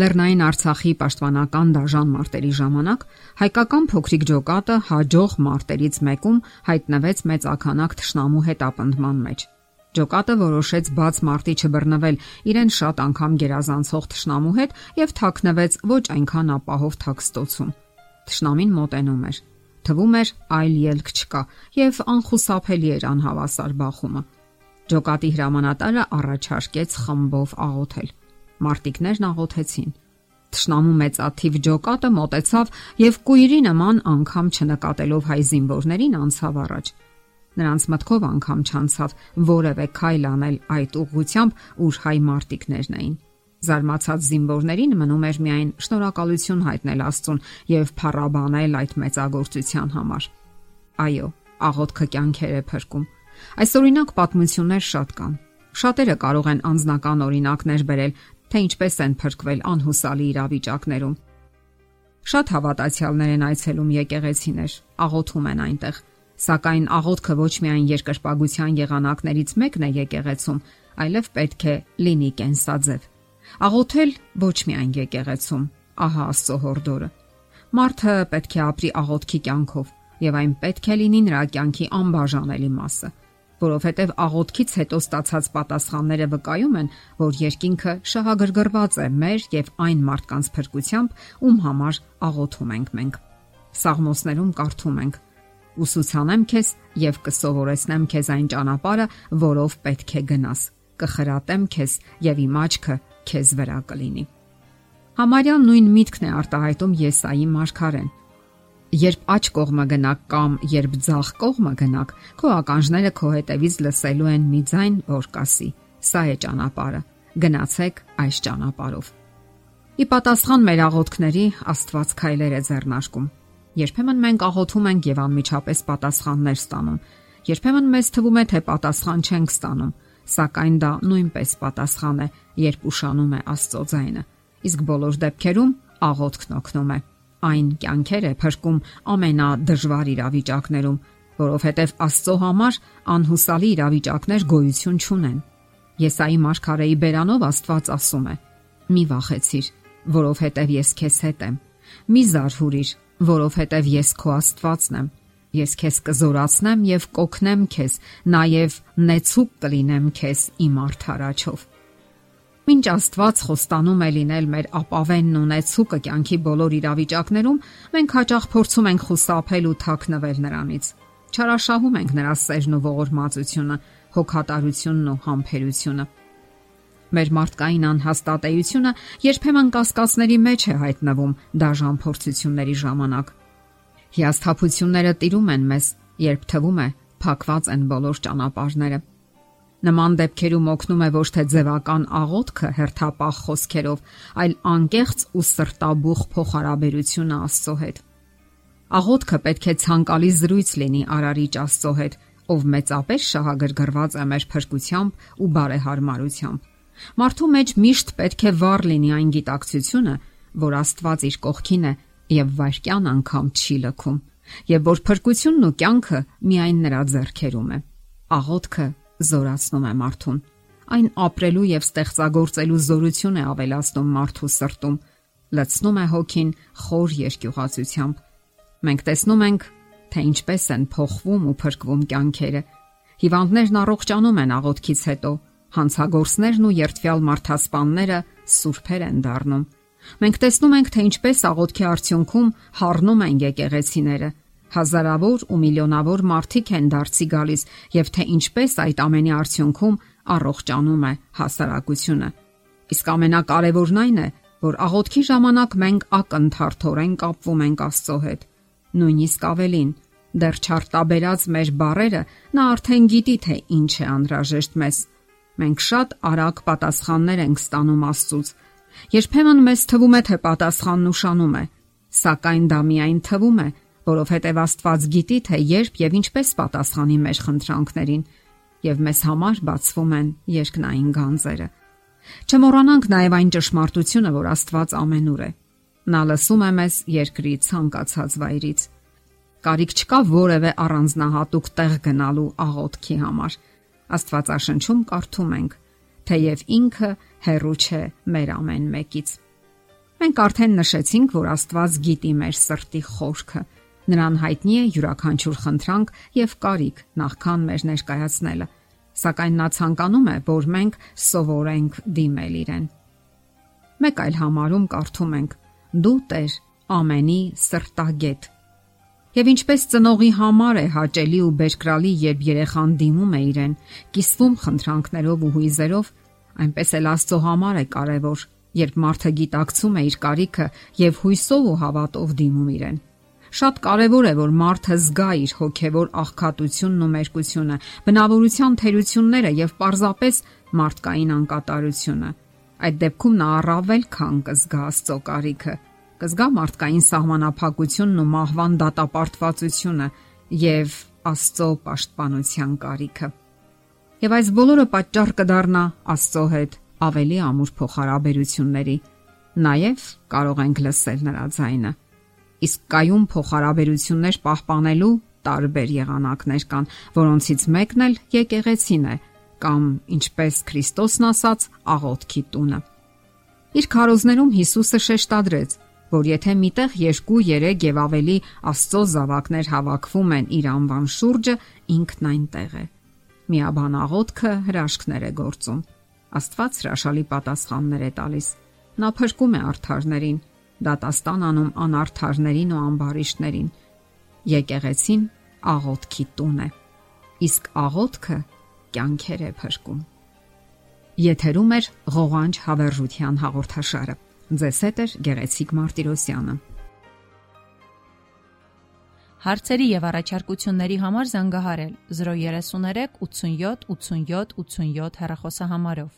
Լեռնային Արցախի պաշտպանական դաժան մարտերի ժամանակ հայկական փոքրիկ ջոկատը հաջող մարտերից մեկում հայտնվեց մեծ ականակ թշնամու հետ ապնդման մեջ։ Ջոկատը որոշեց բաց մարտի չբռնվել իրեն շատ անգամ գերազանցող թշնամու հետ եւ թաքնվեց ոչ այնքան ապահով թաքստոցում։ Թշնամին մոտենում էր։ Թվում էր այլ ելք չկա եւ անխուսափելի էր անհավասար բախումը։ Ջոկատի հրամանատարը առաջարկեց խմբով աղոթել մարտիկներն աղոթեցին։ Տշնամու մեծաթիվ ջոկատը մոտեցավ եւ կույրի նման անգամ չնկատելով հայ զինվորներին անցավ առաջ։ Նրանց մտքով անգամ չանցավ որևէ քայլ անել այդ ուղությամբ, ուր հայ մարտիկներն էին։ Զարմացած զինվորներին մնում էր միայն շնորհակալություն հայտնել Աստծուն եւ փառաբանել այդ մեծագործության համար։ Այո, աղոթքը կյանքեր է փրկում։ Այսօրինակ պատմություններ շատ կան։ Շատերը կարող են անձնական օրինակներ բերել թե ինչպես են փրկվել անհուսալի իրավիճակներում։ Շատ հավատացյալներ են այցելում եկեղեցիներ, աղոթում են այնտեղ, սակայն աղոթքը ոչ միայն երկրպագության եղանակներից մեկն է եկեղեցում, այլև պետք է լինի կենսաձև։ Աղոթել ոչ միայն եկեղեցում, ահա Աստծո հորդորը։ Մարդը պետք է ապրի աղոթքի կյանքով, եւ այն պետք է լինի նրա կյանքի անբաժանելի մասը որովհետև աղոթքից հետո ստացած պատասխանները վկայում են, որ երկինքը շահագրգռված է մեր եւ այն մարդկանց փրկությամբ, ում համար աղոթում ենք մենք։ Սաղմոսներում կարդում ենք. Ուսուցանեմ քեզ եւ կսովորեցնեմ քեզ այն ճանապարհը, որով պետք է գնաս։ Կխրատեմ քեզ եւ իմ աչքը քեզ վրա կլինի։ Համարյա նույն միտքն է արտահայտում Եսայի մարգարեն Երբ աջ կողմը գնաք կամ երբ ձախ կողմը գնաք, քո ականջները քո հետևից լսելու են մի ձայն, որ կասի. Սա է ճանապարհը։ Գնացեք այս ճանապարհով։ Ի պատասխան մեր աղոթքների Աստված քայլեր է ձեռնարկում։ Երբեմն մենք աղոթում ենք եւ անմիջապես պատասխաններ ստանում։ Երբեմն մեզ թվում է, թե պատասխան չենք ստանում, սակայն դա նույնպես պատասխան է, երբ ուշանում է Աստծո ձայնը։ Իսկ բոլոր դեպքերում աղոթքն օգնում է այն կյանքեր է փրկում ամենադժվար իրավիճակներում, որովհետև Աստծո համար անհուսալի իրավիճակներ գոյություն չունեն։ Եսայի մարգարեի բերանով Աստված ասում է. Մի վախեցիր, որովհետև ես քեզ հետ եմ։ Մի զարհուրիր, որովհետև ես քո Աստվածն եմ։ Ես քեզ կզորացնեմ եւ կօգնեմ քեզ, նաեւ նեցուկ կլինեմ քեզ իմ արդարաչով։ Մինչ Աստված խոստանում է լինել մեր ապավենն ունեցուկը կյանքի բոլոր իրավիճակներում, մենք հաճախ փորձում ենք խուսափել ու թաքնվել նրանից։ Չարաշահում ենք նրա սերն ու ողորմածությունը, հոգատարությունն ու համբերությունը։ Մեր մարդկային անհաստատեությունը երբեմն կասկածների մեջ է հայտնվում դաժան փորձությունների ժամանակ։ Հիասթափությունները տիրում են մեզ, երբ թվում է փակված են բոլոր ճանապարհները։ Նման դեպքերում օգնում է ոչ թե ձևական աղոթքը հերթապահ խոսքերով, այլ անկեղծ ու սրտաբուխ փոխհարաբերությունը Աստծո հետ։ Աղոթքը պետք է ցանկալի զրույց լինի արարիչ Աստծո հետ, ով մեծապես շահագրգռված է մեր փրկությամբ ու բարեհարմարությամբ։ Մարդու մեջ միշտ պետք է վառ լինի այն գիտակցությունը, որ Աստված իր կողքին է եւ վայրկյան անգամ չի լքում, եւ որ փրկությունն ու կյանքը միայն նրա ձեռքերում է։ Աղոթքը զորացնում է մարդուն։ Այն ապրելու եւ ստեղծագործելու զորություն է ավելացնում մարդու սրտում, լցնում է հոգին խոր երկյուղացությամբ։ Մենք տեսնում ենք, թե ինչպես են փոխվում ու փրկվում կյանքերը։ Հիվանդներն առողջանում են աղոթքից հետո, հանցագործներն ու երթվյալ մարդասպանները սուրբեր են դառնում։ Մենք տեսնում ենք, թե ինչպես աղոթքի արդյունքում հառնում են եկեղեցիները, Հազարավոր ու միլիոնավոր մարդիկ են դարձի գալիս եւ թե ինչպես այդ ամենի արդյունքում առողջանում է հասարակությունը։ Իսկ ամենակարևորն այն է, որ աղոթքի ժամանակ մենք ակնթարթորեն կապվում ենք Աստծո հետ։ Նույնիսկ ավելին, դեռ չարտաբերած մեր բարերը նա արդեն գիտի թե ինչ է անհրաժեշտ մեզ։ Մենք շատ արագ պատասխաններ ենք ստանում Աստծուց։ Երբեմն մեզ թվում է թե պատասխանն ուշանում է, սակայն դա միայն թվում է, որովհետև Աստված գիտի, թե երբ եւ ինչպես պատասխանի մեր խնդրանքներին, եւ մեզ համար բացվում են երկնային գանձերը։ Չմոռանանք նաեւ այն ճշմարտությունը, որ Աստված ամենուր է։ Նա լսում է մեզ երկրի ցանկացած վայրից։ Կարիք չկա որևէ առանձնահատուկ տեղ գնալու աղոթքի համար։ Աստվածաշնչում կարդում ենք, թեև ինքը հերու չէ մեր ամեն մեկից։ Մենք արդեն նշեցինք, որ Աստված գիտի մեր սրտի խորքը։ Նրան հայտնի է յուրաքանչյուր խնդրանք եւ կարիք նախքան մեր ներկայացնելը։ Սակայն նա ցանկանում է, որ մենք սովորենք դիմել իրեն։ Մեկ այլ համարում կարդում ենք. Դու Տեր, ամենի սրտագետ Եվ ինչպես ծնողի համար է հաճելի ու բերկրալի, երբ երեխան դիմում է իրեն, կիսվում խնդրանքներով ու հույզերով, այնպես էլ Աստծո համար է կարևոր, երբ մարդը գիտակցում է իր կարիքը եւ հույսով ու հավատով դիմում իրեն։ Շատ կարևոր է, որ մարդը զգա իր հոգեվոր աղքատությունն ու մերկությունը, բնավորության թերությունները եւ պարզապես մարդկային անկատարությունը։ Այդ դեպքում նա առավել քան կզգա Աստծո կարիքը կզգա մարդկային սահմանափակությունն ու մահվան դատապարտվածությունը եւ Աստծո պաշտպանության կարիքը։ Եվ այս բոլորը պատճառ կդառնա Աստծո հետ ավելի ամուր փոխհարաբերությունների։ Նաև կարող ենք լսել նրա ձայնը։ Իսկ կայուն փոխհարաբերություններ պահպանելու տարբեր եղանակներ կան, որոնցից մեկն էլ եկեղեցին է կամ ինչպես Քրիստոսն ասաց, աղոթքի տունը։ Իր քարոզներում Հիսուսը շեշտադրեց, որ եթե միտեղ 2-3 եւ ավելի Աստծո զավակներ հավաքվում են իր անվան շուրջը, ինքն այնտեղ է։ Միաբան աղոթքը հրաշքներ է գործում։ Աստված հրաշալի պատասխաններ է տալիս։ Նա փրկում է արթարներին, դատաստան անում անարթարներին ու ամբարիշտներին։ Եկեղեցին աղոթքի տուն է։ Իսկ աղոթքը կյանքեր է փրկում։ Եթերում է ղողանջ հավերժության հաղորդաշարը։ Ձեզ հետ է Գեղեցիկ Մարտիրոսյանը։ Հարցերի եւ առաջարկությունների համար զանգահարել 033 87 87 87 հեռախոսահամարով։